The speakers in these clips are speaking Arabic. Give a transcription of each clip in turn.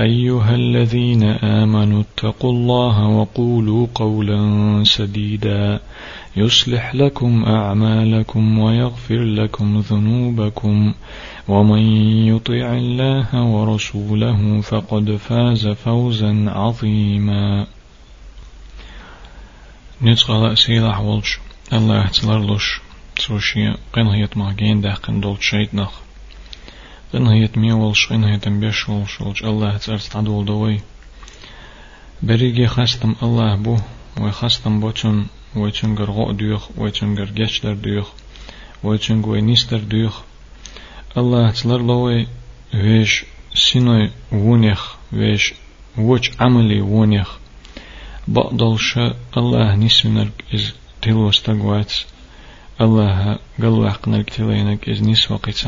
أيها الذين آمنوا اتقوا الله وقولوا قولا سديدا. يصلح لكم أعمالكم ويغفر لكم ذنوبكم. ومن يطع الله ورسوله فقد فاز فوزا عظيما. نتقل سيلح ولش الله تلرلش سوشي قنهيت مغين داقن دول شيطنخ قنهيت مي ولش قنهيت بيش ولش ولش الله ترس عدول دوي بريجي خستم الله بو وخستم بوتون ويتشنجر غو ديوخ ويتشنجر جشتر ديوخ ويتشنج وينيستر ديوخ الله تلر لوي ويش سينوي ونيخ ويش وش عملي ونيخ بقدل شا الله نسمنر إز تلوس تقوات الله قلو حقنر تلينك إز نسوى قيت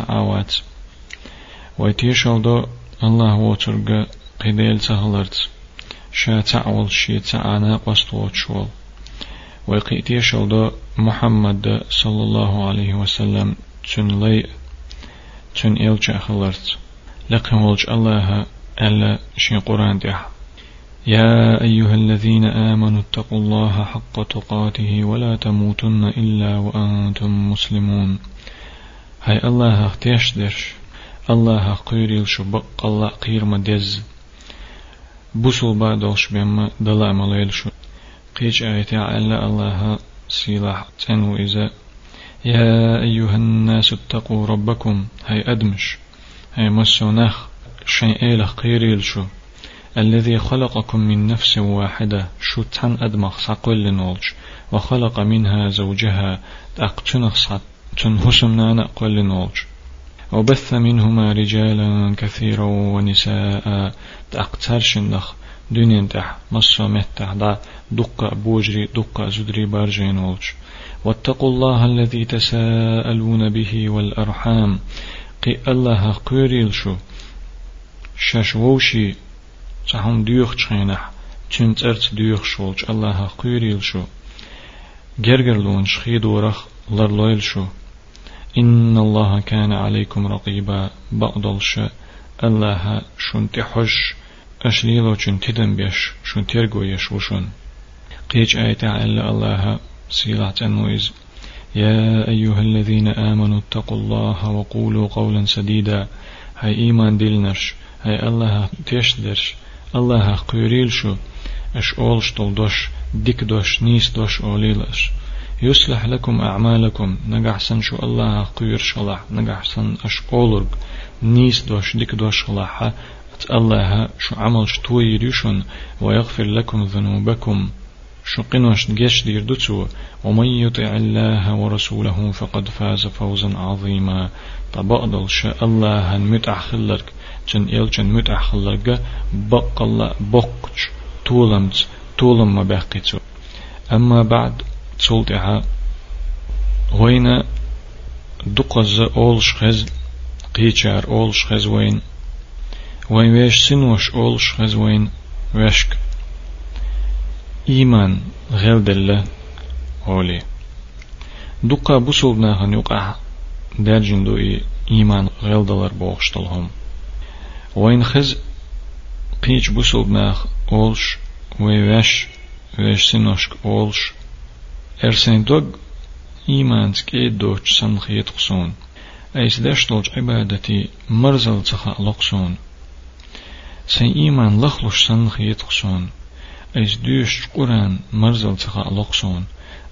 عوات ويتيشال دو الله وترقى قيديل سهلرت شا تعول شي تعانا قصد شوال ويقيتي شلدا محمد صلى الله عليه وسلم تن لي تن إلج أخلرت لقم ولج الله ألا شين قرآن دح يا أيها الذين آمنوا اتقوا الله حق تقاته ولا تموتن إلا وأنتم مسلمون هاي الله اختيش درش الله قيريل شو بق الله قير مدز بوصل بعدوش بما دلا مليل شو قيج آية على الله سيلاح تنو إذا يا أيها الناس اتقوا ربكم هاي أدمش هاي مسونخ شيء إله قيريل شو الذي خلقكم من نفس واحدة شو تن أدمخ ساقل لنولج وخلق منها زوجها تأقتنخ تنهسمنا نأقل لنولج وبث منهما رجالا كثيرا ونساء. تأقترشنخ دنيا تح مصر متح دا دقة بوجري دقة زدري بارجين ولج واتقوا الله الذي تساءلون به والأرحام. قي الله قيريل شو. شاشووشي صحون ديوخ تشينح تشنت ارت ديوخ شولج الله قيريل شو. جرجر لون شخيد ورخ لرلويل شو. إن الله كان عليكم رقيبا. بقدل شا الله شنت حش أشليلو چون تدن بيش شون ترگو يش وشون قيج آية على الله سيلة النويز يا أيها الذين آمنوا اتقوا الله وقولوا قولا سديدا. هاي إيمان دلنرش هاي الله تشدرش الله قيريل شو إش أولش دوش ديك دوش نيس دوش أوليلش. يصلح لكم أعمالكم. نجحسن شو الله قير شلح نجحسن اولرق نيس دوش ديك دوش شلح الله شو عمل شتوي يريشون ويغفر لكم ذنوبكم. شو قنوش جيش دير دتو ومن يطع الله ورسوله فقد فاز فوزا عظيما. طبقدل شاء الله متع خلرك جن إل جن متع خلرك بق الله بقش طولمت طولم ما بقيتو أما بعد تولتها وين دقز أولش خز قيشار أولش خز وين وين ويش سنوش أولش غزوين وشك إيمان غير دلة هولي دقا بسولنا هن يقع درجن دو إيمان غير دلر بوغشتلهم وين خز قيج بسولنا أولش ويش ويش سنوشك أولش إرسين دوغ إيمان سكيد دوش سنخيت خصون أيس داشتولج عبادتي مرزل تخا لقصون سين إيمان لخلوش سنخيت خصون أيس دوش قرآن مرزل تخا لقصون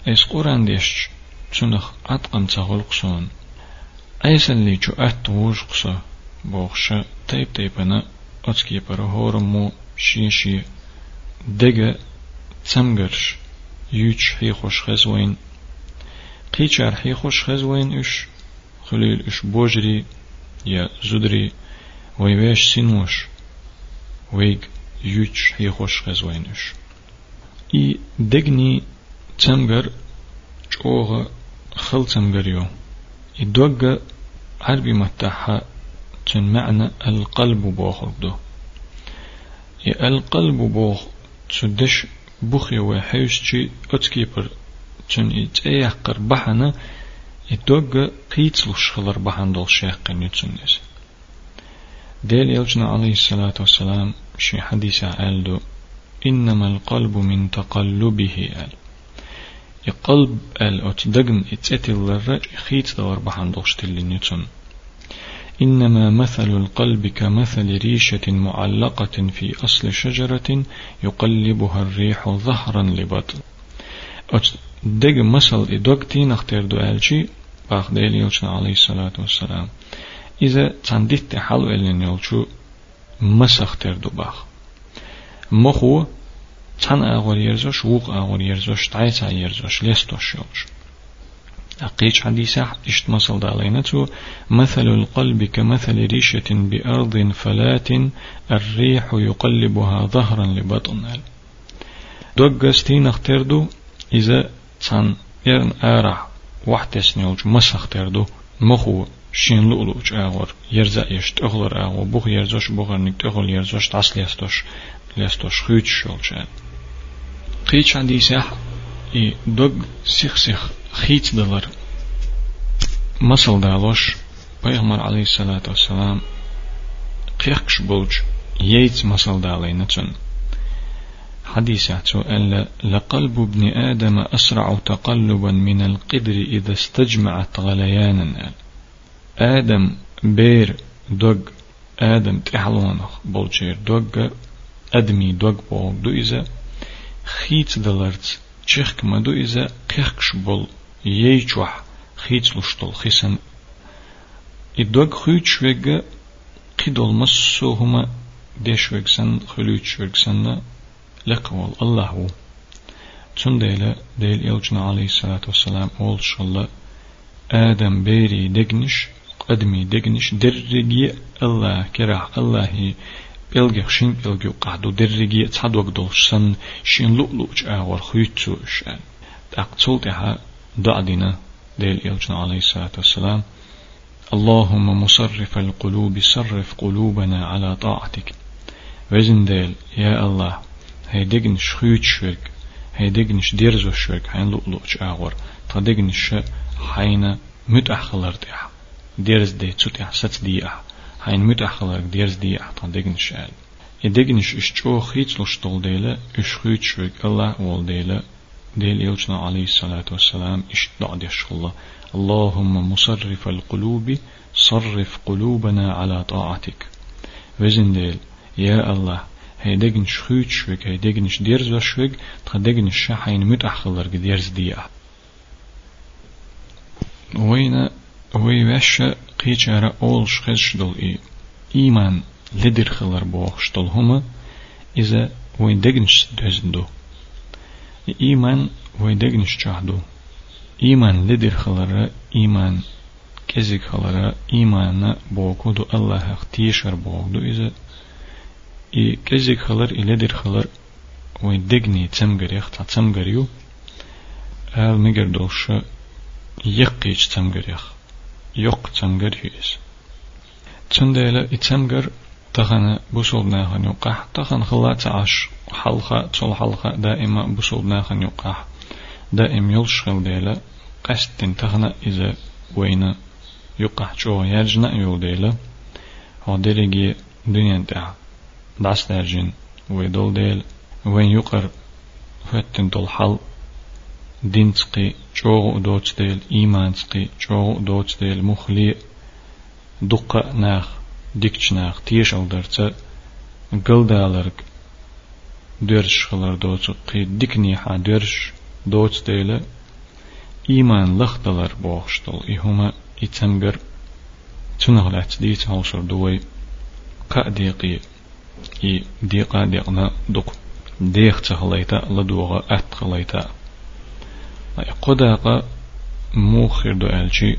أيس قرآن ديش تنخ أتقن تخا لقصون أيس اللي جو أتوش قصة بوخشة تيب تيبنا أتكي برهورمو شي شي دقة تمغرش يوش هي خوش خزوين قيچار هي خوش خزوين اش. خليل اش بوجري يا زدري ويوش سينوش ويج يوش هي خوش خزوين اش. اي دقني تمغر جوغ خل تمغريو اي دوغ عربي متاحة تن معنى القلب بوخرده القلب بوخ تدش بخي وحيوشتي أتكيبر تن إتأيقر بحنا إتوغ قيتلوش خلر بحن دول شاقين يتسنس ديل يلجنا عليه الصلاة والسلام شي حديث عالدو إنما القلب من تقلبه آل. القلب آل أتدقن إتأتي للرج خيت دور بحن دول شتلين يتسن إنما مثل القلب كمثل ريشة معلقة في أصل شجرة يقلبها الريح ظهرا لبطن. دق مثل إدوك تين اختير دو ألشي باخ ديل يلشنا عليه الصلاة والسلام. إذا تندت حلو إلين يلشو مس اختير دو باخ. مخو تن أغور يرزوش ووق أغور يرزوش تعيسا يرزوش ليستوش يلشو أقيش حديثة إشت مصل دالينته مثل القلب كمثل ريشة بأرض فلات الريح يقلبها ظهرا لبطن. دوغستين اختردو إذا تان يرن آرع وحتس نيوج مس اختردو مخو شين لؤلؤج آغور يرزا يشت أغلر آغو بوخ يرزوش بوغر نكت أغل يرزوش تاس ليستوش ليستوش خيوش شولشان. قيش حديثة إي دوغ سيخ سيخ خيت دلر مسل دالوش پیغمبر عليه الصلاة والسلام قيقش بولج ييت نتن حديث أن لقلب ابن آدم أسرع تقلبا من القدر إذا استجمعت غليانا آدم بير دوغ آدم تحلونخ بولشير دوغ أدمي دوغ بوغ دو إذا خيت دلرت تشيخك ما دو إذا قيقش بول ييجوح خيت لشتل خسن إدوغ خيت شوغ قدول مسو هما ديش وغسن خلوت شوغسن لقوال الله هو تون ديلا ديل إلجنا عليه الصلاة والسلام أول شالله آدم بيري دقنش قدمي دقنش درقي الله كراح الله بلغ شين بلغ قعدو درقي تصدوق دولشسن شين لؤلؤج آور خيتو شان تقتل تها دعدنا ديل إلجنا عليه الصلاة والسلام اللهم مصرف القلوب صرف قلوبنا على طاعتك وزن ديل يا الله هيدقن شخيوت شوك هيدقن شديرزو شوك حين لؤلؤج آور تدقن ش حين متأخلر ديح ديرز دي تسوتيح ست ديح حين متأخلر ديرز ديح تدقن شال يدقن ششتو خيت لشتول ديلا اشخيوت شوك الله وول ديلا ديل إلجنا عليه الصلاة والسلام اشتدع ديش الله اللهم مصرف القلوب صرف قلوبنا على طاعتك وزن ديل يا الله هيدگن شخوت شوك هيدگن شديرز وشوك تخدگن الشحين متأخلر ديرز ديا وين وي وش قيچارا أول شخص شدل إي إيمان لدر خلر بوخ شدل هما إذا وين دگنش دزندو إيمان ويدقنش جهدو إيمان لدر خلرا إيمان كزك خلرا إيمان بوكودو الله اختيشر بوكدو إذا إي كزك خلر إي لدر خلر ويدقني تسمغر يخت تسمغر آل مگر دوش يقيج تسمغر يخ يق تسمغر يس تنديلا إتسمغر تغنى بوصول ناخن يقح تغن خلات عش حلقة تول حلقة دائما بوصول ناخن يقح دائم يلشغل ديلا قصد تغنى إذا وين يقح جو يرجنا يول ديلا هو ديلجي دنيا تاع داس دارجين ويدول ديل وين يقر فتن دول حل دينسقي جوغ دوتس ديل إيمانسقي جوغ دوتس ديل مخلي دقة ناخ ديكش ناخ تيش ألدرت قل دالرك درش خلر دوتس قي ديكني حا درش دوتس ديل إيمان لخدلر بوخشتل إهما إتمجر تنغلات ديت هوشر دوي قا ديقي إي ديقا ديقنا دق ديخ تخليتا لدوغا أت خليتا قداقا موخر دو ألشي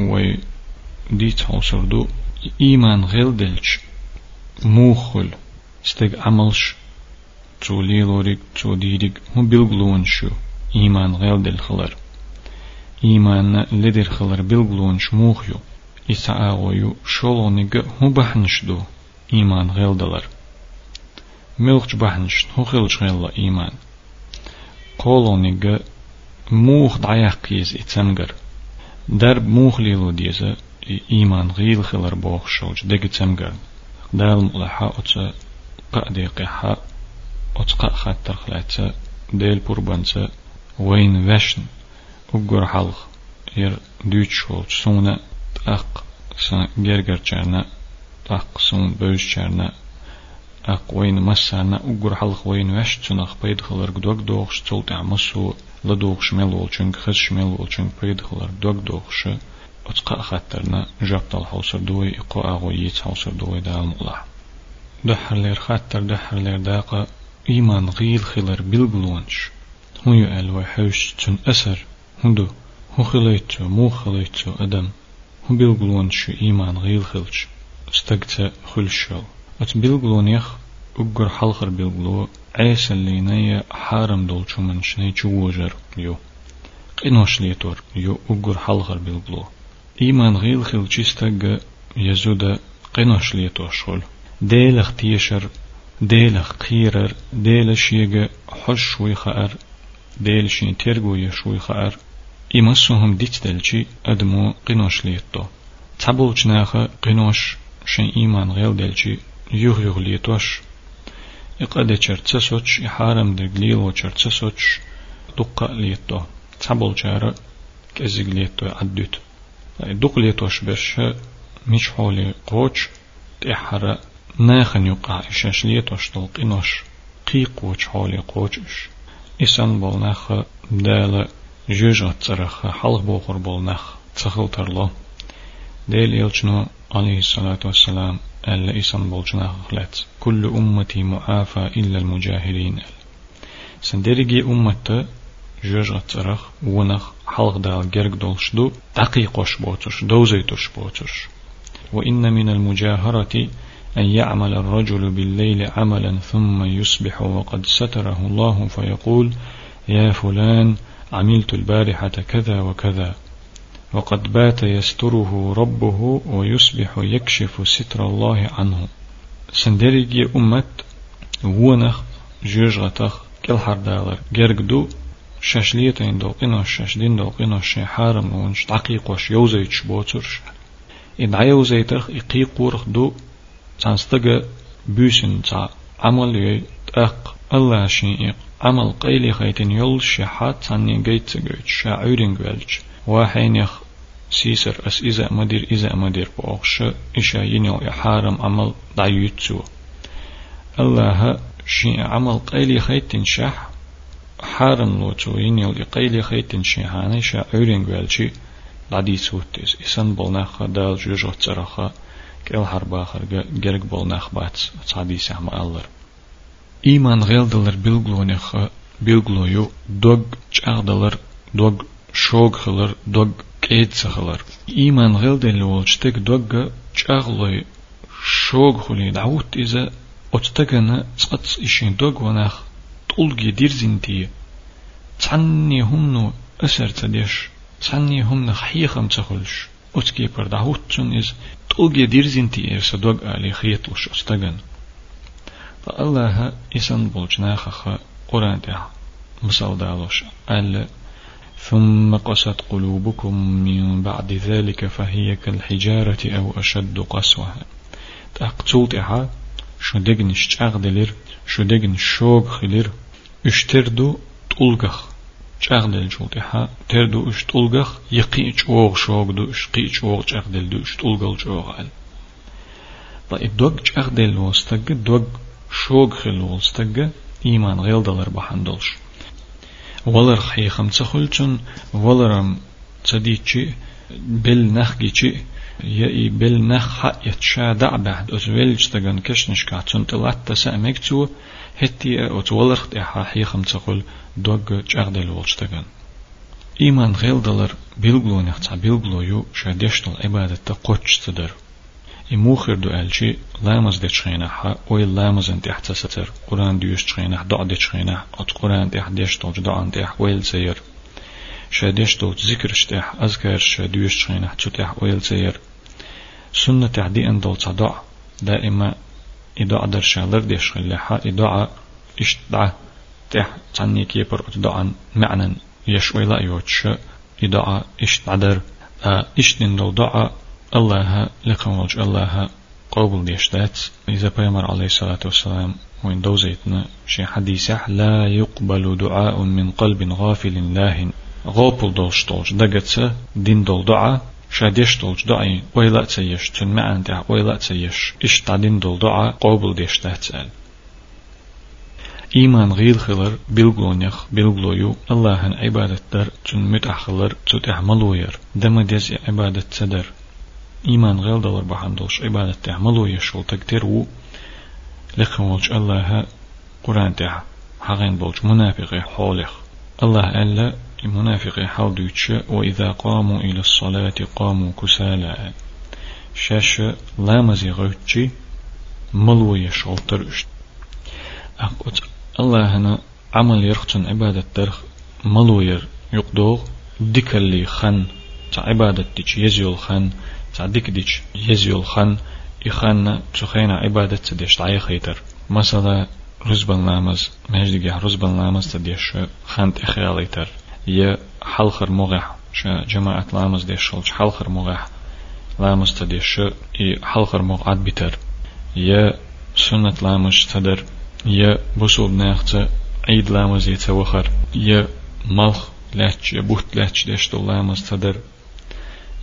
وي ديت هوشر دو إيمان غيل دلش موخل استق عملش تو ليلوريك تو ديريك هو بيلغلون شو إيمان غيل دل خلر إيمان لدر خلر بيلغلون شموخيو إسعاويو شولونيغ هو بحنشدو إيمان غيل دلر ملخش بحنش هو خلش غيل إيمان قولونيغ موخ دعيقيز إتسمغر درب موخ ليلو ديزا إيمان غيل خلر بوخ شوج دق تسمغر دال ملحا أتسا قأدي قحا أتقا خاتر خلاتسا ديل بربانسا وين وشن. أقر حلق ير دوتش شولج سونا أق سن جرجر چرنا أق سون بوش چرنا أق وين مسانا أقر حلق وين وش تنخ بيد خلر قدوك دوخش تولت عمسو لدوخش ملول چنك خش ملول چنك بيد خلر دوك دوخش أتقا خاترنا جابت الحوصر دوي إقو أغو ييت حوصر دوي دال مقلع دحر لير خاتر دحر لير داقا إيمان غيل خلر بالبلونش هو يقال وحوش تن أسر هندو هو خليتو مو خليتو أدم هو بيلغلون شو إيمان غيل خلش استقتا خلشو أت بيلغلون يخ أقر حلخر بيلغلو عيسى اللي نيا حارم دولشو من شني جوجر يو قنوش ليتور يو أقر حلخر بيلغلو إيمان غيل خلش استقا يزودا قنوش ليتور شول ديلخ تيشر ديلخ قيرر ديلش يجا حش ويخأر ديلشين ترغو يشوي خار إمسهم ديت دلشي أدمو قنوش ليتو تابولش ناخا قنوش شن إيمان غيل دلشي يوغ يوغ ليتوش. إقادة چرتسوچ إحارم دقليل وچرتسوچ دقا ليتو. تابول جارة كزيق ليتو عدوت. دق ليتوش برش مش حولي قوش تحرى ناخن يقع إشاش ليتوش دل قنوش قيقوش حولي قوشش إسان بولناخ دال جوجة ترخ حلق بوخر بولناخ تخل ترلو. ديل إلشنو عليه الصلاة والسلام. ألا إسان بولجناخ خلات كل أمتي معافى إلا المجاهرين سندرجي أمت جوجة ترخ ونخ حلق دال جرق دولشدو دقيقوش بوتش دوزيتوش بوتش. وإن من المجاهرة أن يعمل الرجل بالليل عملا ثم يصبح وقد ستره الله فيقول يا فلان عملت البارحة كذا وكذا. وقد بات يستره ربه ويصبح يكشف ستر الله عنه. سندرجي أمت ونخ جوجغتخ كل حردالر جرقدو شاشليتين دوقنا شاشدين دوقنا شي حارم ونش تعقيق وش يوزيتش بوترش إن يوزيتخ إقيق دو تانستغ بوشن تا عمل يي تق الله شيء عمل قيلي خيتن يول شحات تاني جيت جيت شاعرين قالش واحين يخ سيسر أس إذا مدير إذا مدير بوخش إشا ينيو يحارم عمل دعيوتسو الله شيء عمل قيلي خيتن شح حارم لوتو ينيو قيلي خيتن شيحاني شاعرين قالشي لعدي سوتس إسان بلناخ دال جوجو تسرخا كل حرب آخر جرق بول نخبات تصادي سهم ألر. إيمان غيل دلر بلغلو نخ بلغلو يو دوغ چاغ دلر دوغ شوغ خلر دوغ كيد سخلر إيمان غيل دلر ولشتك دوغ چاغلو شوغ خلي دعوت إذا أتتغن سقط إشين دوغ ونخ طولجي دير زنتي تعني همنو أسر تديش تعني همنو خيخم تخلش أتكي بر دعوت تون إز طوجي ديرزنتي إرسا دوغ علي خيط وش أستغن فالله إسان بولجنا خخ قرآن ده مسال دالوش قال ثم قست قلوبكم من بعد ذلك فهي كالحجارة أو أشد قسوة. تقتلت إحا شو دقن شاغ دلير شو دقن شوق خلير اشتردو تلقخ دل جولتها تردو اش تلقخ يقي شوق شوق دو اش قي شوق شاغ دل دو اش تلقل على طيب دوغ شاغ دل وستق دوغ شوق خل وستق إيمان غيل دلر بحندلش. ولر خيخم تخلچن ولرم تديتشي بل نخجيتشي يا بل نخ حق يتشا دع بعد أزويل جتغن كشنش كاتون تلات تسأمك تو هتي أتولر خطيحا حيخم تخل دوغ جاغدل ولشتغن إيمان غيل دلر بيلغلو نختا بيلغلو يو شادشتل عبادة تقوش تدر يموخر دو ألشي لامز دي تشخينح وي لامز أنت احتستر قرآن ديوش تشخينح دع دي تشخينح أت قرآن دي حديشتل جدع أنت ويل سير شاديشتل ذكر شتح أذكر شاديوش تشخينح تشتح ويل سير سنة تعدي إن دول تصدع دائما إدعاء در شالر ديش خليحا إدعاء إشتدع تح تعني كيبر إدعاء معنى يشوي لا يوتش إدعاء إشتدر إشتن دول دعاء الله لقم وجه الله قبول ديشتات إذا بيمر عليه الصلاة والسلام وين دوزيتنا شي حديثة لا يقبل دعاء من قلب غافل لاه غوبل دولش دولش دقت دين دول دعاء شاديش دولش دعاء ويلا تسيش تن معن دع ويلا تسيش إش تعدين دول دعاء قبول ديشتات سأل إيمان غيل خلر بلغونيخ بلغلويو الله عبادة در تن متأخلر تتح ملوير دم ديز عبادة تدر إيمان غير دولار بحندوش عبادة تعملو يشول تقدروا لكن ولج الله قرآن تاع حقين بولج منافق حولخ. الله ألا منافق حال دوتش وإذا قاموا إلى الصلاة قاموا كسالى شاش لامزي غوتشي ملو يشول ترشت أقوت الله هنا عمل يرختن عبادة درخ ملو يقدوغ ديكالي خن. عبادة تيش يزيول خن. تعديك ديش يزيول خان إخان تخينا عبادة تديش تعي خيتر مثلا رزبان لامز مهجدي رزبان لامز تديش خان تخياليتر يا حلخر مغح شا جماعة لامز ديش شلش حلخر مغح لامز تديش إي حلخر مغعد بيتر. يا سنة لامز تدر. يا بوسوب ناخت عيد لامز يتوخر. يا ملخ لاتش بوت لاتش ديش لامز تدر.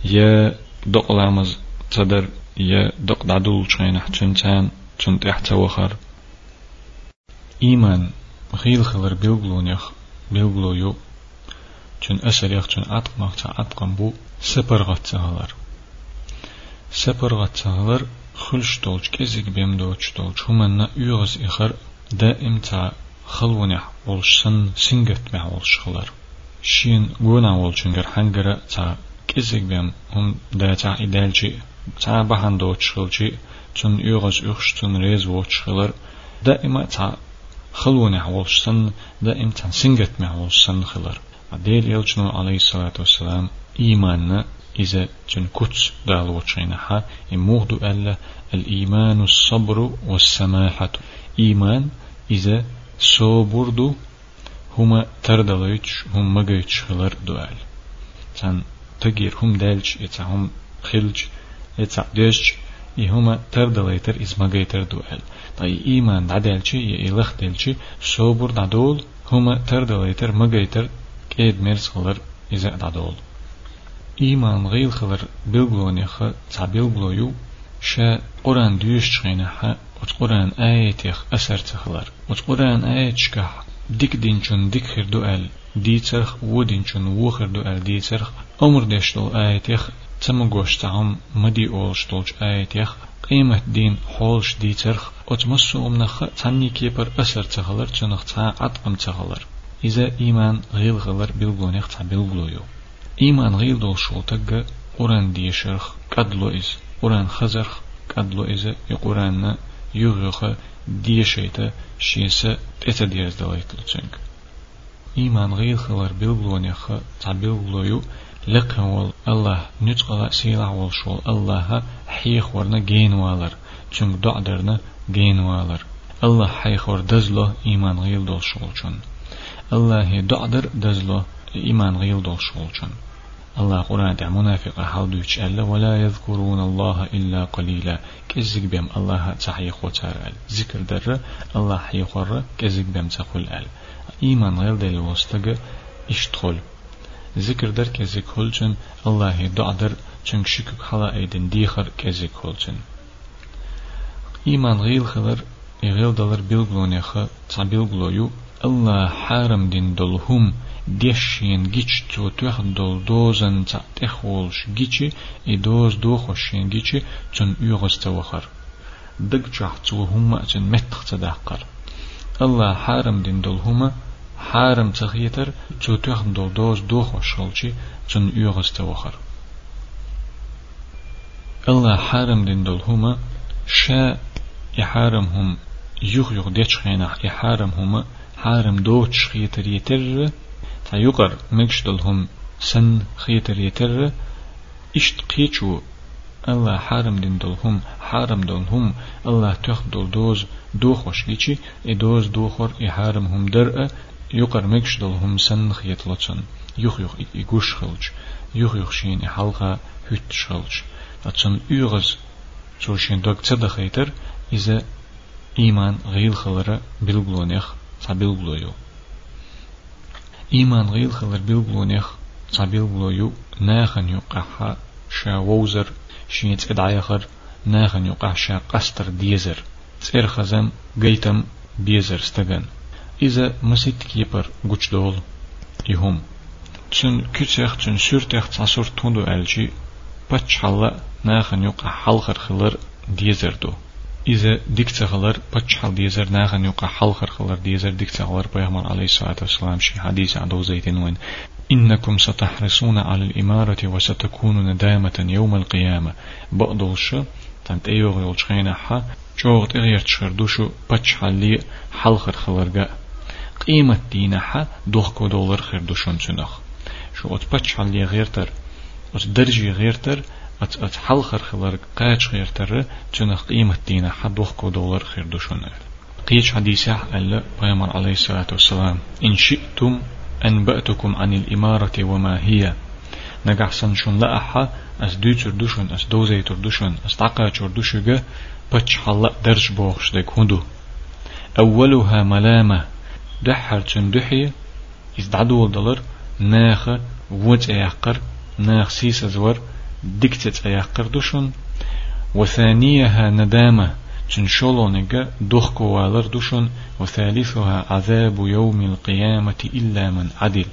يا دق لامز تدر يا دق دعدول شين حتشنتان تشنت احتوخر إيمان خيل خلر بيلغلون يخ بيلغلو يو. چون أسر يخ چون أتق مقتا أتقن بو سپر غتسهلر سپر غتسهلر خلش دولج كزيك بيم دوش دولج همنا يغز إخر دائم تا خلونح ولش سن سنگت مع ولش خلر. شين غونا ولشنگر حنگر تا كيزيك بيم هم دا تا إدالجي تا بحان دو تشخلجي تون يغز يخشتون ريز وتشخلر دائما تا خلوني حولشتن دائما تا سنجت محولشتن خلر عديل يلجنو عليه الصلاة والسلام إيماننا إذا تن كتس دال وشينها إموغدو ألا الإيمان الصبر والسماحة إيمان إذا صبردو هما تردليتش هم مجيتش خلر دوال تن تغير هم دالج يتا هم خلج يتا ديش يهما تردليتر إزمغيتر دوال. طي إيمان دادالشي يإلخ دالشي صبر دادول هما تردليتر مغيتر كيد مرس خلر إذا دادول إيمان غيل خلر بلغلونيخ تا بلغلويو شا قرآن ديوش تشغينها وت قرآن آياتيخ أسر تخلر وت قرآن آياتشكح ديك دينشون ديك خير دوال. دي ترخ ودين وخر دو ال دي ترخ عمر دشتل آيتيخ تم گوشتهم مدي اولشتولج آيتيخ قيمة دين حولش دي ترخ اتمسو امنخ تاني كيبر أسر تخلر چنخ تا عطقم تخلر إذا إيمان غيل غلر بلغونيخ تا بلغلويو إيمان غيل دول شولتق قرآن دي شرخ قدلو إز قرآن خزرخ قدلو إز يقرآن يغيخ دي شيسا اتديرز دلائتلو چنك إيمان غير خبر بالبلونيخ تعبيلبلويو لقن وال الله نتقلا سيلا والشول الله حيخ ورنا جين والر. چونك دعدرنا جين والر. الله حيخ ور دزلو إيمان غير دول شول چون. الله دعدر دزلو إيمان غير دول چون. الله قرآن دع منافق حاضوش ألا ولا يذكرون الله إلا قليلا. كزك بهم الله تحيي خوتار ذكر در الله حيخور كزك بهم تقول أل. إيمان غير دل وستغ اشتخل ذكر در كزك هلچن الله دع در چنك شكك حلا أيدن ديخر كزك هلچن إيمان غير خلر إغيل دلر بلغلونيخ تعبلغلويو الله حارم دين دلهم ديشين جيش تو توخ دول دوزن تا تخولش جيشي اي دوز دوخوشين جيشي تن يغز توخر دق جاح تو هما تن متخ الله حارم دين دول هما حارم تخيتر تو توخ دول دوز دوخوشولشي تن يغز توخر الله حارم دين دول هما شا يحارمهم يخ يخ ديش خينا يحارمهم حارم دوتش خيتر يتر تا يقر مكشدلهم سن خيتر يتر اشت قيچو الله حارم دين دلهم حارم دلهم الله تخ دل دوز دو خوش گيچي ای دوز دو خور ای حارم هم در يقر مكش دلهم سن خيت لطن. يخ يخ ای گوش خلج يخ يخ شين ای حلقة هت شخلج لطن يغز شو شين دوك تصدق خيتر إذا إيمان غيل خلرة بلغلونيخ تبلغلويو إيمان غيل خلر بلغلونيخ تبلغلويو ناخن يقحا شا ووزر شيت ادعيخر ناخن يقح شا قستر ديزر تسير خزم قيتم بيزر استغن إذا مسيت كيبر قوش دول يهم. تسن كتسيخ تسن سورتيخ تصور توندو ألجي بچ حالا ناخن يقح حلخر خلر ديزر دو. إذا ديكتغلر بتشحل ديزر ناغن يوقع حلخر خلر ديزر ديكتغلر بيغمر عليه الصلاة والسلام شي حديث عن زيتين وين. إنكم ستحرصون على الإمارة وستكون ندامة يوم القيامة. بقدوش تنت أيوغ يولشخين حا جوغت إغير تشخردوشو بتشحل لي حلخر خلرقا قيمة دينا حا دوخكو دولار خردوشون سنخ. شو أت بتشحل لي غيرتر أت درجي غيرتر ات أت حل خر خلر قاچ خير تر جنخ قيمة دينا حد وخكو دولار خير دوشون قيش حديثة ألا بيامر عليه الصلاة والسلام. إن شئتم أنبأتكم عن الإمارة وما هي. نجح سنشون لأحا أس دو تردوشون أس دوزي تردوشون أس تعقا تردوشوغا بچ حلا درج بوخش دك هندو. أولها ملامة دحر تندحي إزدعدو دولار ناخ وج أيقر ناخ سيس زور دكتت أيقر دوشن وثانيها ندامة تنشولونك دخكو والر دوشن وثالثها عذاب يوم القيامة إلا من عدل.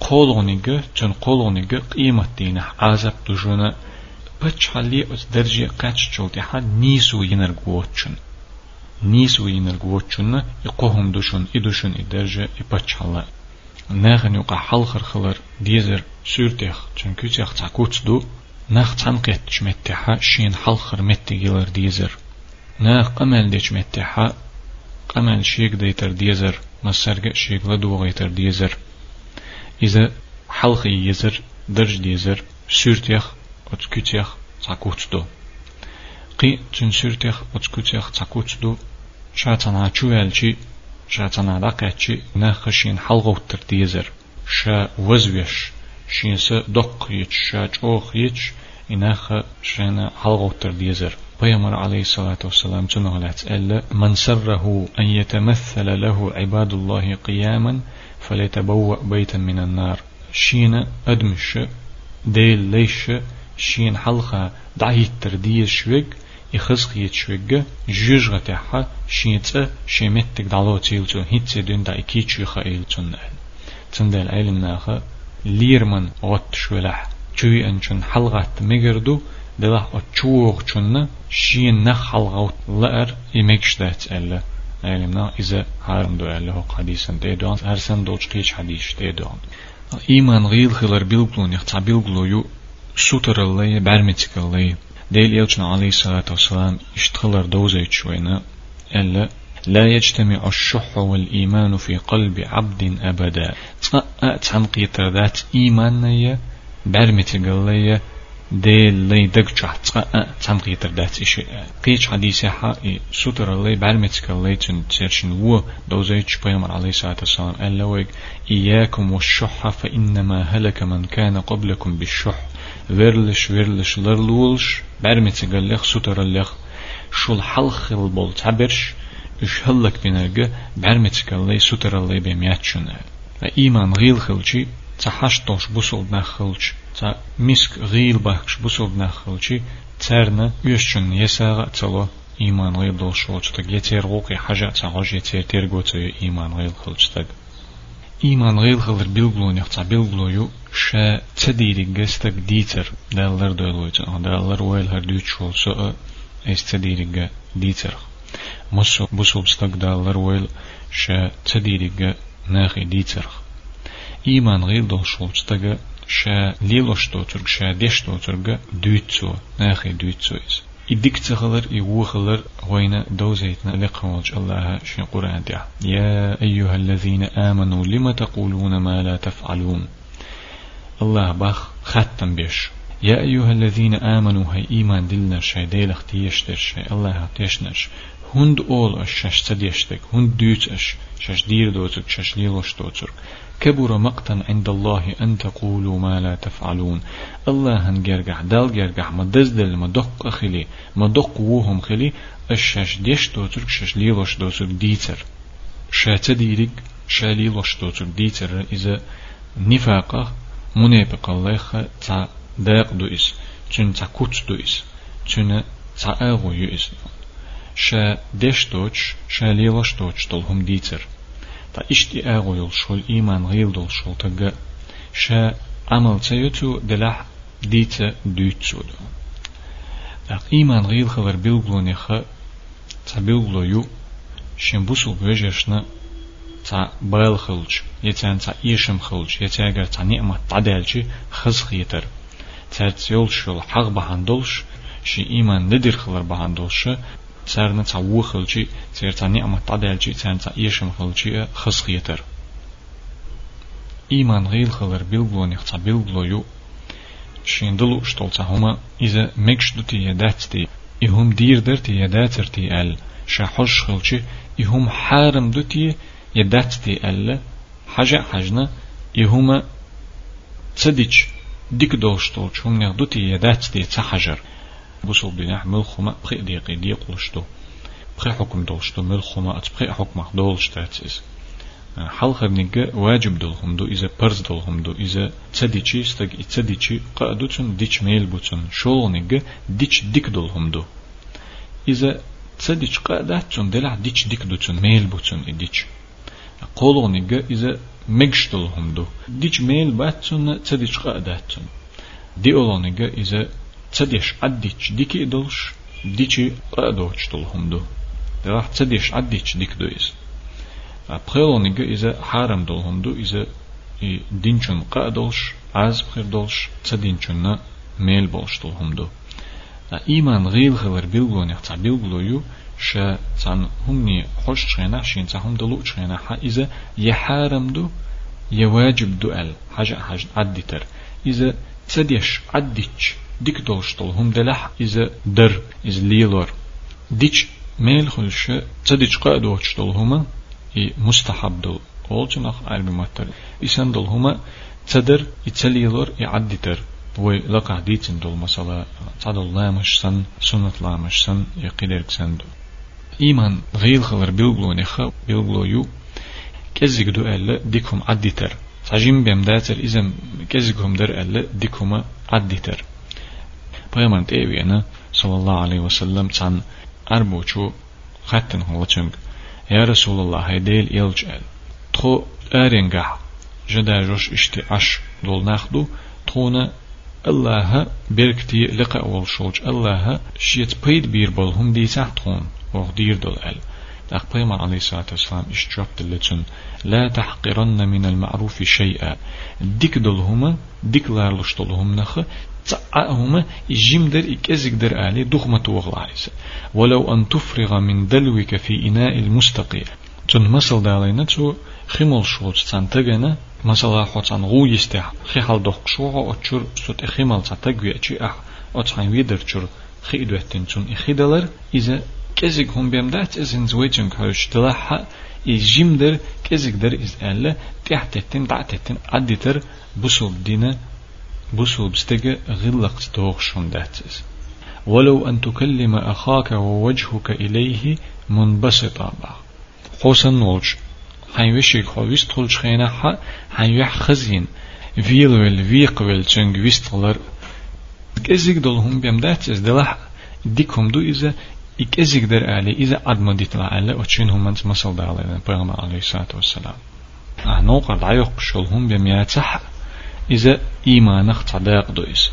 قولونك تن قولونك قيمة دينه عذاب دوشن بچحلي اس درجة قاتش چولتي حد نيسو ينرغوتشن نيسو ينرغوتشن يقوهم دوشن إدوشن إدرجة إبچحلا ناغن يقع حلخر خلر ديزر سورتيخ چنكوتيخ تعكوتس دو ناخ تنقيت شمتها شين حلخر متي جلر ديزر ناخ قمل ديش متها قمل شيك ديتر ديزر مسرق شيك لدو غيتر ديزر إذا حلخي يزر درج ديزر سورتيخ أتكوتيخ تاكوتدو قي تن سورتيخ أتكوتيخ تاكوتدو شاتنا چوالشي شاتنا لقاتشي ناخ شين حلغوتر ديزر شا وزوش شينس دق يتش شاج أوخ يتش إناخ شانا حلغوتر ديزر عليه الصلاة والسلام تنغلات ألا من سره أن يتمثل له عباد الله قياما فليتبوأ بيتا من النار. شين أدمش ديل ليش شين حلقة دعي الترديز شويق يخزق يتشويق جيج غتاحة شينتا شيمتك دعلو تيلتو هيتسي دون دا إكيتشو خايلتون تندل علم ناخا ليرمن غط شولح چوي انچون حلقات مگردو دلح اچوغ چون شين نخ حلقات لأر يمكش دات ألا علمنا إذا هارم دو ألا هو حديثا تيدوان هرسن دوش قيش حديث تيدوان إيمان غيل خلر بيلغلون يخطع بيلغلو يو سوتر اللي برمتك اللي ديل يلچنا عليه الصلاة والسلام اشتغلر دوزيت شوينا ألا لا يجتمع الشح والإيمان في قلب عبد أبدا تنقيت ذات إيمانية برمت قلية ديل لي دق تشعت تام قيتر دات إيش قيش حديث حا سوتر الله بعلمتك الله تن تسيرشن و دوزيتش بيامر عليه الصلاة والسلام قال لوك إياكم والشح فإنما هلك من كان قبلكم بالشح. ورلش ورلش لرلولش بعلمتك الله سوتر الله شو الحلخ البول تعبرش إش هلك بينرجع بعلمتك الله سوتر الله بيمياتشن إيمان غيل خلشي تحشتوش بوصل نخلش تا مسك غيل بخش بوصل نخلشي ترنا يشتن يساغ تلو إيمان غيل دول شوش تك يتير غوقي حاجة تعوج يتير تيرغو تي إيمان غيل خلش تك إيمان غيل خلر بيلغلو نختا بيلغلو يو شا تديري جستك ديتر دالر دولويت دالر ويل هر دوت شول سو اس تديري ديتر مصو بوصل بستك دالر ويل شا تديري ناخي ديتر إيمان غير دو شولشتاga شا ليلو شتو ترگ شا ديش تو ترگ دوتسو ناخي دوتسو إس إديك تغلر إيوخلر وين دوزيتنا لقوالج الله شين قرآن دع يا أيها الذين آمنوا لما تقولون ما لا تفعلون الله باخ ختم بيش يا أيها الذين آمنوا هي إيمان دلنا شي ديلخ تيشتر شي الله تيشنش هند أول أش شش تديشتك هند دوت أش شش دير دوتك شش ليلوش دوتك كبر مقتا عند الله أن تقولوا ما لا تفعلون. الله هن جرجع دال جرجع ما دزدل ما دق أخلي ما دق وهم خلي الشاش ديش دوتر شاش ليلوش دوتر ديتر شات ديرك شاليلوش دوتر ديتر إذا نفاقه منافق الله تا داق دو إس تون تا كوت دو إس تون تا أغو يو إس. شا ديش دوتش شاليلوش دوتش هم ديتر تا اشتي اغويل شول ايمان غيل دول شول تغا شا عمل تيوتو دلح ديتا دوتسو دو داق ايمان غيل خبر بيلغلوني خ تا بيلغلو يو شن بوسو بيجشنا تا بايل خلج يتان تا ايشم خلج يتاگر تا نعمة تعدالجي خز خيتر تا تيول شول حق بهاندولش شي ايمان ندير سارنا تعو خلشي سير تاني أما تعدالشي تان تا إيشم خلشي خسخيتر إيمان غيل خلر بيلبلو نختا بيلبلو يو شين دلو شتول هما إذا مكش دوتي يدات تي إهم دير درتي يداتر تي أل شاحوش خلشي إهم حارم دوتي يدات تي أل حاجة حاجنا إهما تسديش ديك دوشتول شهم بوسو بناح ملخما بخي ديقي ديق لشتو بخي حكم دولشتو ملخما اتبخي حكم دولشتاتس حلقة بنيجا واجب دولهم دو إذا برز دولهم دو إذا تديشي استج تديشي قادوتن ديش ميل بوتن شول نيجا ديش ديك دولهم دو. إذا تديش قاداتن دلع ديش ديك دوتن ميل بوتن ديش قولو نيجا إذا مجش دولهم دو. ديش ميل باتن تديش قاداتن دي أولو نيجا إذا تديش عديش ديكي دولش ديكي قادوش دولهم دو راح تديش عديش ديك دويز بخيلونيجا إذا حارم دولهم دو إذا دينشون قادوش عز بخير دولش تدينشون ميل بولش دولهم دو إيمان غيل خبر بيلغون يحتع بيلغلو يو شا تان همني خوش شينا شين تهم دلو شينا حا إذا يحارم دو يواجب دو أل حاجة حاجة عدتر إذا تديش عديش ديك دولشتل هم دلح إذا در إذا ليلور ديش ميل خلش تديش قا دوشتل هما مستحب دول أولجن أخ علم ماتر إسان دول هما تدر إتليلور إعدتر وي لقع ديتن دول مثلا تعدل لامش سن سنة لامش سن يقدرك سن دول إيمان غيل خلر بيلغلو نخا بيلغلو يو كزيك دو ألا ديكم عدتر ساجين بيم داتر إذا كزيكم در ألا ديكم عدتر پیغمبر تیوینا صلی الله علیه وسلم تان اربوچو خطن هلچنگ يا رسول الله هيديل يلجأل تو أرنجع جدا جوش اشتي عش دول ناخدو تونا الله بركتي لقاء والشوج الله شيت بيد هم دي تحتون وغدير دول ال أقبيما عليه الصلاة والسلام اشتراب دلتون لا تحقرن من المعروف شيئا. ديك دولهما ديك لارلش دولهم نخ تعهما در إكزك در آلي دغمة وغلعيس ولو أن تفرغ من دلوك في إناء المستقيع. تن مسل دالينا تو خمول شوت تانتغنا مثلا خوتان غو يستح خي حال دوخ شو أتشر سوت إخمال تتجوي أشي أح. أتحين ويدر شر خي دوتين تون إخيدلر. إذا كزيك هم بيمدات إذن زويجن كهوش دلها إجيمدر كزيك در إز ألا تحتتين دعتتين عدتر بسوب دينا بسوب استجا غلق دوخ شون داتس ولو أن تكلم أخاك ووجهك إليه منبسطا با. خوسن نولج هاي وشيك خو ويستخل شخينا حا هاي وح خزين فيل ويل فيق ويل تشنج ويستخلر كزيك دولهم بيمدات إز دلح ديكم دو إذا إكزيك در علي إذا عدم ديتلا علي وتشين هم أنت مسل دالي بيغمبر عليه الصلاة والسلام. أهنو قد عيق شلهم بيمياتح إذا إيمانك تصدق دو إذا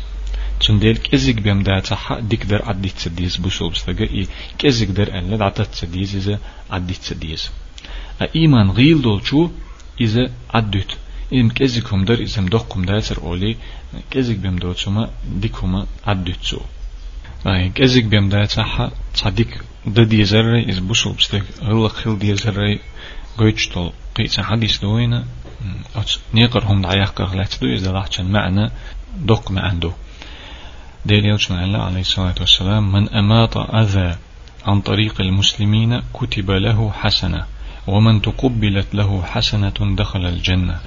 تنديل كزيك بيم دا تحا ديك در عدي تسديز بوسو بستغا إي كزيك در أن عدت تسديز إذا عدي تسديز إيمان غيل دول شو إذا عدت إم كزيك هم در إذا مدقم داتر أولي كزيك بيم دو تسوما ديك هما عدت سو أي كزيك بيم دا تحا تصديك ددي زري إذا بوسو بستغ غلق خل دي زري قيتشتول قيتsa حديث دوينا نيقر هم دعيق قغلات دو إذا لحشن معنى دق ما عنده يوشنا الله عليه الصلاة والسلام من أماط أذى عن طريق المسلمين كتب له حسنة ومن تقبلت له حسنة دخل الجنة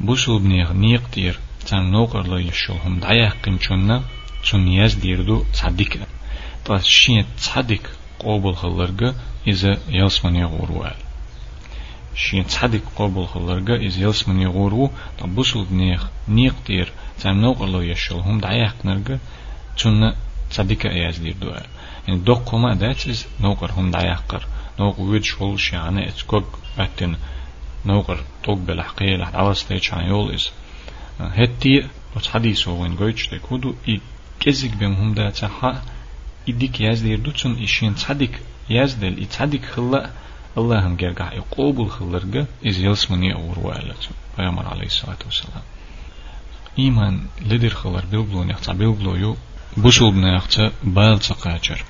بوسو بنيغ نيق دير تان نوقر لا يشوهم دعيا قمشونا تون ياز ديردو تصدق طاس شين تصدق قوبل خلرقة إذا يلسمن يغور شين تصدق قوبل خلرقة إذا يلسمن يغورو طب بوسو بنيغ نيق دير تان نوقر لا يشوهم دعيا قنرقة تون صديق أياز دير دوا يعني دوق كوما داتس نوقر هم دعيقر نوق ويد شول شيعنا اتكوك باتن نوقر توق بلحقية لحد عوض ستيج عن يول إز. هتي بس حديث هو وين قويتش تكودو إي كزيك بهم هم داتا حا إديك ياز دير دو تون إشين تصدق ياز دل إتصدق خلا الله هم جرجع يقوبل خلرجة إز يلسمني أور وعلت پیامبر عليه الصلاة والسلام إيمان لدر خلر بيلبلو نحتا بيلبلو يو بوشل بناختا بايل تقاجر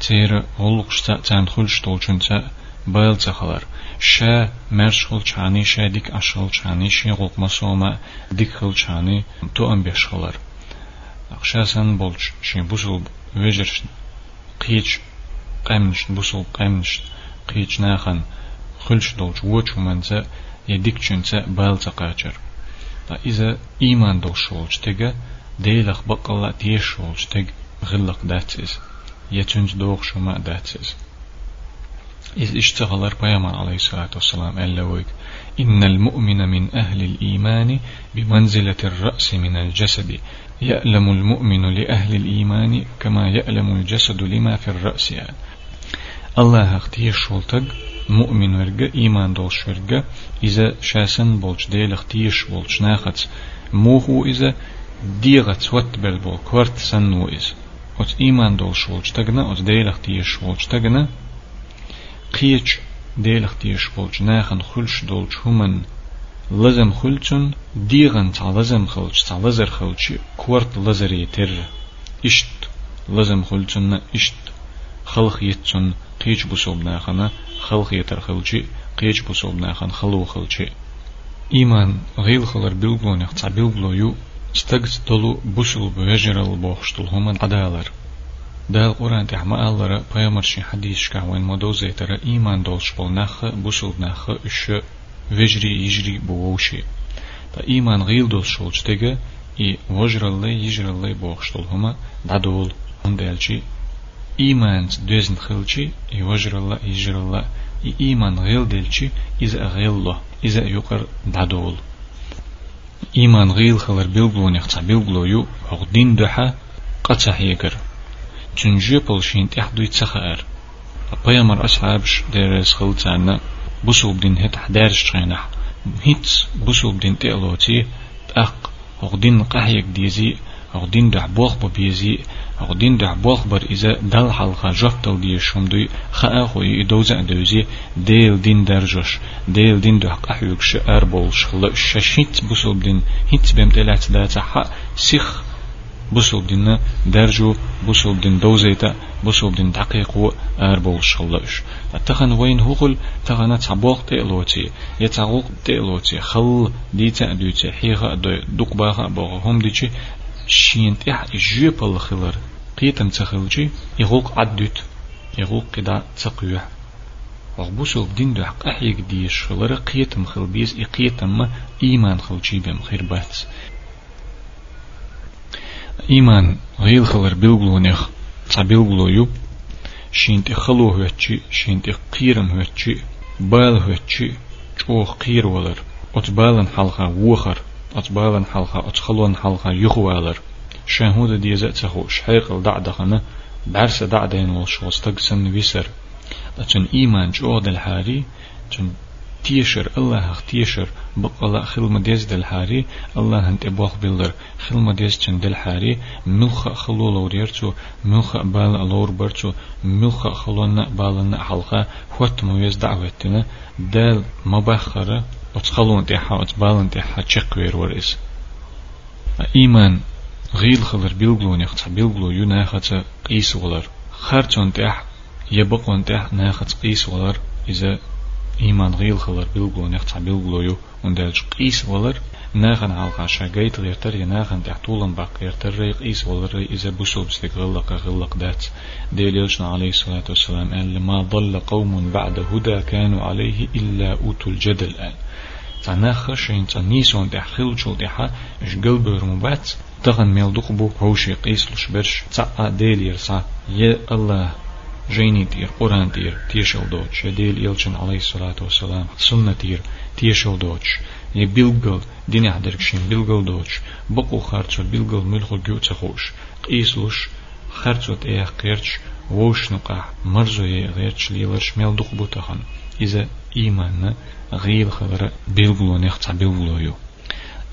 تير غلقشتا تان خلش طولشنتا بايل تخلر شا مرش خل چاني شا ديك أشغل چاني شي غلق مسوما ديك خل چاني تو أم بيشخلر أخشاسن بولش شي بوشل ويجرش قيج قيمنش بوشل قيمنش قيج ناخن خلش دولش وچ منزا يديك چنتا بايل تقاجر إذا إيمان دوشولش تيجا ديلخ بقلا ديشولش تج غلق داتس يتنج دوغ شما داتس إذ اشتغل بيامر عليه الصلاة والسلام ألا إن المؤمن من أهل الإيمان بمنزلة الرأس من الجسد يألم المؤمن لأهل الإيمان كما يألم الجسد لما في الرأس يعني. الله أختي شولتق مؤمن ورقة إيمان دولش ورقة إذا شاسن بولش ديل اختيش بولش ناخت موهو إذا ديغت وات بلبول كورت سنو إز وت إيمان دول شولج تغنا وت ديلخ تيش شولج تغنا قيج ديلخ تيش شولج ناخن خلش دولج همن لزم خلچن ديغن تا لزم خلچ تا لزر خلچ كورت لزر يتر اشت لزم خلچن اشت خلق يتچن قيج بوسوب ناخنا خلق يتر خلچي قيج بوسوب ناخن خلو خلچي إيمان غيل خلر بلبلو نخ بلبلو يو استجز دلو بوشل بوجرل بوخشتل هما عدالر دال قرآن تحما الله پیامبر شي حدیث شکا وين مدوزه تر ایمان دولش بول نخ بوشل نخ اش وجري يجري بووشي تا ایمان غیل دول شولش تگه ای وجرل يجرل بوخشتل هما دادول هندالچي ایمان دوزن خلچي ای وجرل يجرل ای ایمان غیل دلچي إذا غیل له إذا يقر دادول. إيمان غيل خلر بيلبلو نختا بيلبلو يو عقدين دحا قطع يقر. تنجي بلشين تحدو يتسخر بيامر أصحابش ديرس خلتانا بوسو بدين هت حدارش تغينح. هيت بوسو بدين تقلوتي أق عقدين قحيك ديزي عقدين دح بوخ ببيزي عقدين دح بوخ بر إذا دل حلقة جفتل دي شمدوي خاء خوي إدوزع دوزي ديل دين درجش ديل دين دح قحيوك شأر بولش ششيت بوسو بدين هيت بمتلات داتا حق سيخ بسوب دين درجو بسوب دين دوزيتا بسوب دين دقيقو أربول شلش تخن وين هقول تخن تعبوق تيلوتي يتعوق تيلوتي خل ديتا دوتي حيغا دوق باغا بوغ هم ديتي شين تيح جيب الخلر قيتم تخلجي يغوق عدوت يغوق كدا تقويح وغبوسو بدين دو حق أحيق ديش خلر قيتم خلبيز إقيتم إيمان خلجي بهم خير بات إيمان غيل خلر بلغلو نخ تبلغلو يو شينت خلو هوتشي شينت قيرم هوتشي بال هوتشي چوخ قير ولر أتبالن حلقة وخر أتبالن حلقة أتخلون حلقة يخوالر. شاهود ديزا تخو شحيق الدعدخنا بعرس دعدين والشوز تقسن ويسر. لكن إيمان جو الحاري تن تيشر الله تيشر بقلا خل مديز دل حاري الله انت بوخ بيلدر خل مديز تن دل حاري ملخ خلو لوريرتو ملخ بال لور برتو ملخ خلونا بالنا حلقة خوت مويز دعوتنا. دال مبخرة وتخلون تيحا وتبالن تيحا تشكوير ورئيس إيمان غيل خلر بيلغلو نيخت بيلغلو يناخت قيس ولر خرچون تيح يبقون تيح ناخت قيس ولر إذا إيمان غيل خلر بيلغلو نيخت بيلغلو يو وندالج قيس ولر ناخن عالقا شاقيت غيرتر يناخن تيح طولن باق غيرتر ري قيس ولر إذا بسوب ستك غلق غلق دات. ديليلشنا عليه الصلاة والسلام قال لما ضل قوم بعد هدى كانوا عليه إلا أوتوا الجدل. الآن تناخ شين تنيسون دح خلجو دحا اش قلبر مبات تغن ميل دقبو هوشي قيس لشبرش تسعى ديلير سا يا الله جيني تير قرآن تير تيشل دوتش ديل إلشن عليه الصلاة والسلام سنة تير تيشل دوتش ي بيلغل دين يحدركشين بيلغل دوتش بقو خارتو بيلغل ملخو جو تخوش قيسلوش خارتو تيه قيرتش ووش نقع مرزو يه غيرتش ليلرش ميل دقبو تخن إذا إيمان غيل خبر بيلغلو نيختا بيلغلو يو.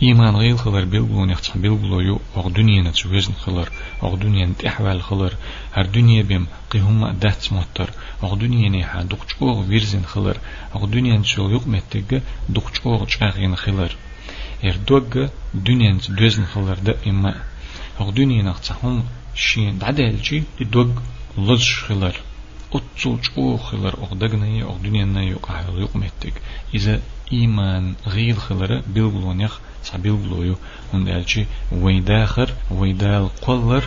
إيمان غيل خلر بيلغلو نيختا بيلغلو يو. أغ دنيا نتوزن خلر أغ دنيا نتحوال خلر هر دنيا بيم قيهما دات موتر. أغ دنيا نيحا دقش أغ ويرزن خلر أغ دنيا نتشو يقمتك دقش أغ چاغين خلر إر دوغ دنيا نتوزن خلر دا إما. أغ دنيا نختا هم شين. دعدالجي دوغ لج خلر أتصوج أو أغدقنا أغ دنيا نا يقع يقمتك إذا إيمان غيل خلر بيلغلونيخ سبيلغلويو وندالشي ويداخر ويدال قلر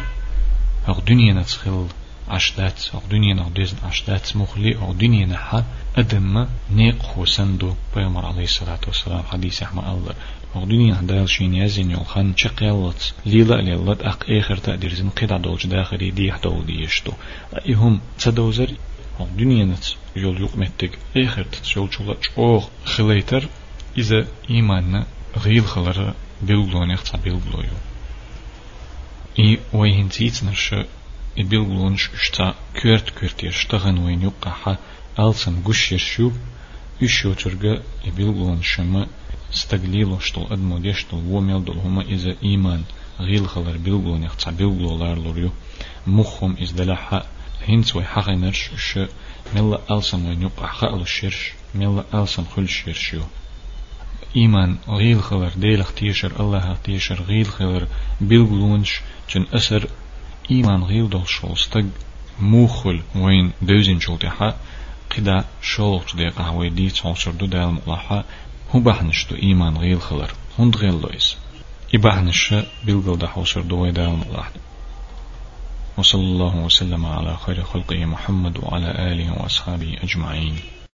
أغ دنيا نتخل عشدات أغ دنيا نغديزن عشدات مخلي أغ دنيا نحا أدم نيق خوسندو بيامر عليه الصلاة والسلام. حديث أحمد الله أغ دنيا هدال شين يزين يلخان شقيالت ليلا ليلت أق إخر تقدير زين قيد دولج داخلي دي حدول دي يشتو. إهم تدوزر. أغ دنيا نت يول يقمتك. إخر تتشول شولا شوغ خليتر. إذا إيماننا غيل خلر بيلغلون يختص بيلغلويو. إي ويهن تيتنرش بيلغلونش اشتا كورت كورت يشتغن وين يقحا. ألسن قش يشوب يشو ترغى بيلغلون شما استقليلو شتل أدمو ديشتل وميل دل هما إذا إيمان غيل خلر بيلغلون يختص بيلغلو لار لوريو مخهم إز دلحا هنس وي حقنرش ش ملا ألسن وين يقحا ألشيرش ملا ألسن خل شيرشيو إيمان غيل خلر ديلخ تيشر الله تيشر غيل خلر بيلغلونش جن أسر إيمان غيل دول شولستق موخل وين دوزين شولتحا قدا شولت دي قهوة دي تشولشر دو دال مقلحا هو بحنشتو إيمان غيل خلر. هند غيل لويس إبحنش بيلغل دحوشر دو دال مقلحا وصلى الله وسلم على خير خلقه محمد وعلى آله وأصحابه أجمعين